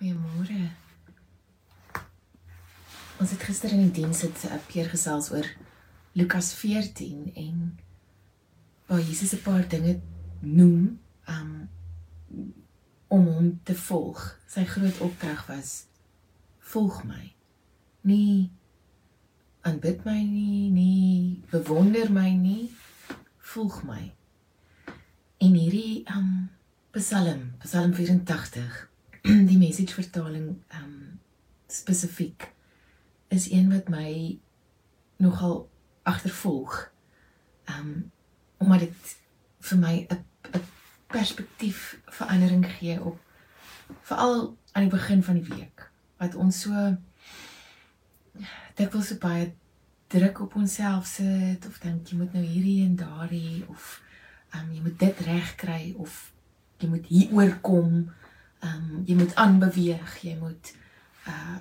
Goeiemôre. Ons het gister in die diens het 'n keer gesels oor Lukas 14 en waar Jesus 'n paar dinge noem um, om hom te volg. Sy groot opdrag was volg my. Nie aanbid my nie, nie bewonder my nie, volg my. En hierdie um Psalm, Psalm 84, die message vertaling um spesifiek is een wat my nogal agtervolg. Um omdat dit vir my 'n perspektief verandering gee op veral aan die begin van die week wat ons so dit wil so baie druk op onsself sit of dink jy moet nou hierdie en daardie of um, jy moet dit reg kry of jy moet hier oorkom. Ehm um, jy moet aanbeweeg, jy moet uh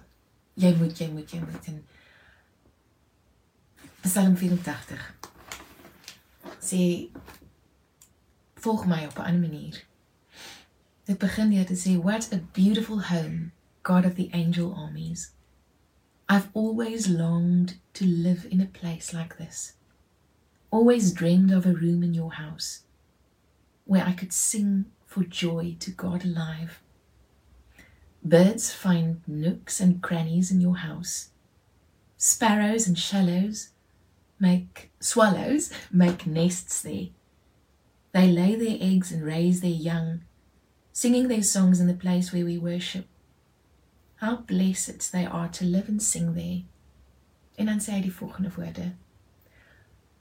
jy moet jy moet jy moet in Psalm 84 sê volg my op 'n ander manier. Dit begin deur te sê what a beautiful home, God of the angel armies. I've always longed to live in a place like this. Always dreamed of a room in your house where I could sing for joy to God alive. Birds find nooks and crannies in your house. Sparrows and shallows make swallows make nests there. They lay their eggs and raise their young, singing their songs in the place where we worship. How blessed they are to live and sing there. En dan sê hy die volgende woorde.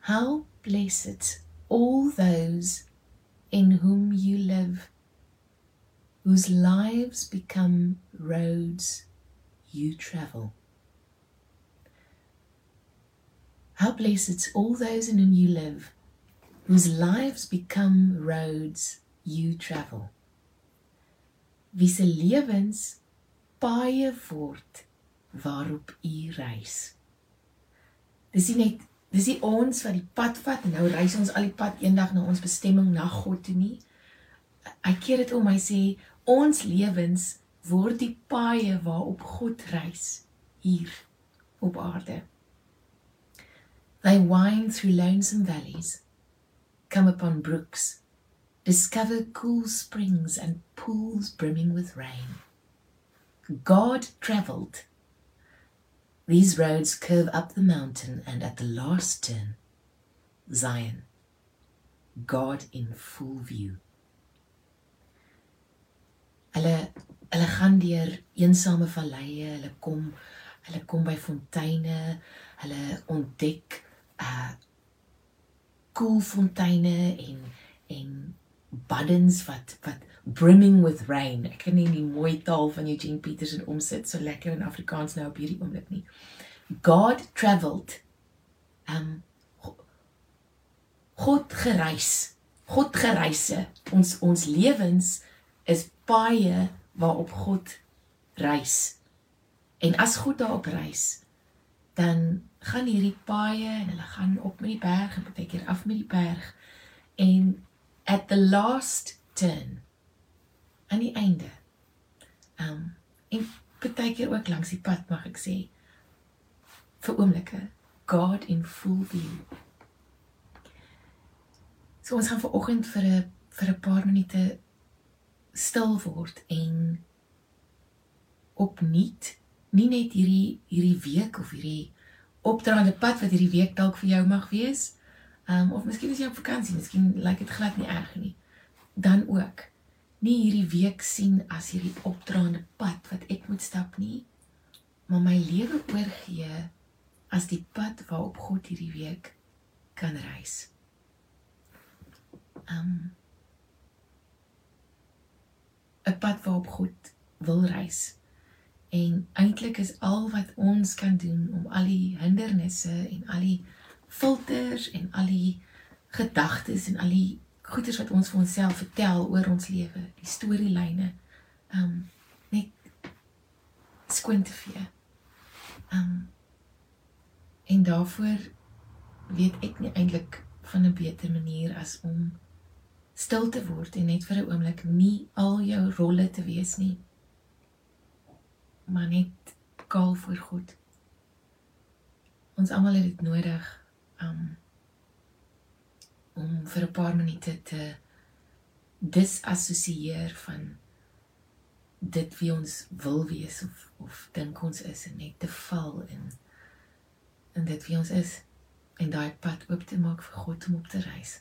How blessed all those in whom you live, whose lives become roads you travel. How blessed all those in whom you live, whose lives become roads you travel. Wie se lewens paaie word waarop u reis. Dis nie net dis nie ons wat die pad vat en nou reis ons al die pad eendag na ons bestemming na God toe nie. Hy keer dit om hy sê ons lewens word die paaie waarop God reis hier op aarde. They wind through lonesome valleys, come upon brooks, discover cool springs and pools brimming with rain. God traveled. These roads curve up the mountain and at the last turn, Zion, God in full view. Hulle hulle gaan deur eensame valleie, hulle kom hulle kom by fonteine, hulle ontdek uh koel fonteine en en buddens wat wat brimming with rain. Ek kan nie die mooi taal van Eugene Peterson omsit so lekker in Afrikaans nou op hierdie oomblik nie. God traveled um God gereis. God gereise. Ons ons lewens is paaie waarop God reis. En as God daarop reis, dan gaan hierdie paaie en hulle gaan op met die berg en baie keer af met die berg en at the last turn aan die einde. Um en baie keer ook langs die pad mag ek sê vir oomblikke God in full view. So ons gaan vanoggend vir 'n vir 'n paar minute stil word en opnuut nie net hierdie hierdie week of hierdie opdraande pad wat hierdie week dalk vir jou mag wees. Um of miskien is jy op vakansie, miskien lyk dit glad nie erg nie. Dan ook nie hierdie week sien as hierdie opdraande pad wat ek moet stap nie, maar my lewe oorgee as die pad waarop God hierdie week kan reis. Um 'n pad waarop God wil reis. En eintlik is al wat ons kan doen om al die hindernisse en al die filters en al die gedagtes en al die goeders wat ons vir onsself vertel oor ons lewe, die storielyne, um net skoon te vee. Um en daarvoor weet ek nie eintlik van 'n beter manier as om stil te word en net vir 'n oomblik nie al jou rolle te wees nie maar net kaal voor God. Ons almal het dit nodig um om vir 'n paar minute te disassosieer van dit wie ons wil wees of of dink ons is en net te val in in dit wie ons is en daai pad oop te maak vir God om op te reis.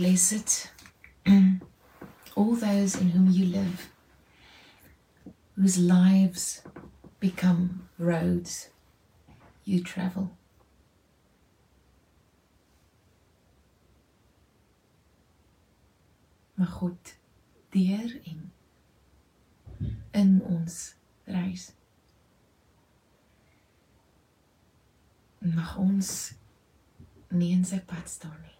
Bless it, all those in whom you live, whose lives become roads you travel. Maar God deur en in ons reis. Mag ons nie in sy pad staan nie.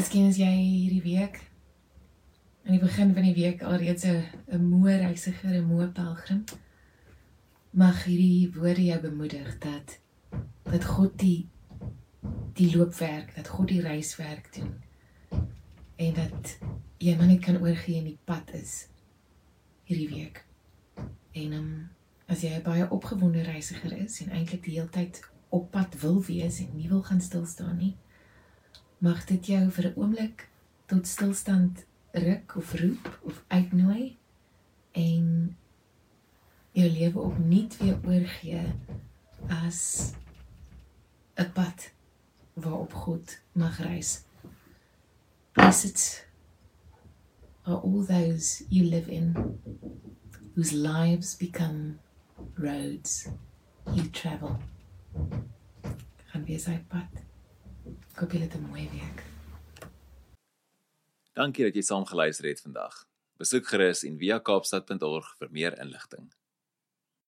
Miskien is jy hierdie week aan die begin van die week alreeds 'n moe reisiger, 'n moe pelgrim. Mag hierdie woorde jou bemoedig dat dat God die die loopwerk, dat God die reiswerk doen. En dat jy maar net kan oorgee en die pad is hierdie week. En um, as jy 'n baie opgewonde reisiger is en eintlik die hele tyd op pad wil wees en nie wil gaan stil staan nie, mag dit jou vir 'n oomblik tot stilstand ruk of roep of uitnooi en jou lewe opnuut weer oorgee as 'n pad waarop God mag reis. Blessed are all those you live in whose lives become roads you travel. Gaan wees hy pad. Ek hoop julle het 'n mooi week. Dankie dat jy saam geluister het vandag. Besoek gerus en via kaapstad.org vir meer inligting.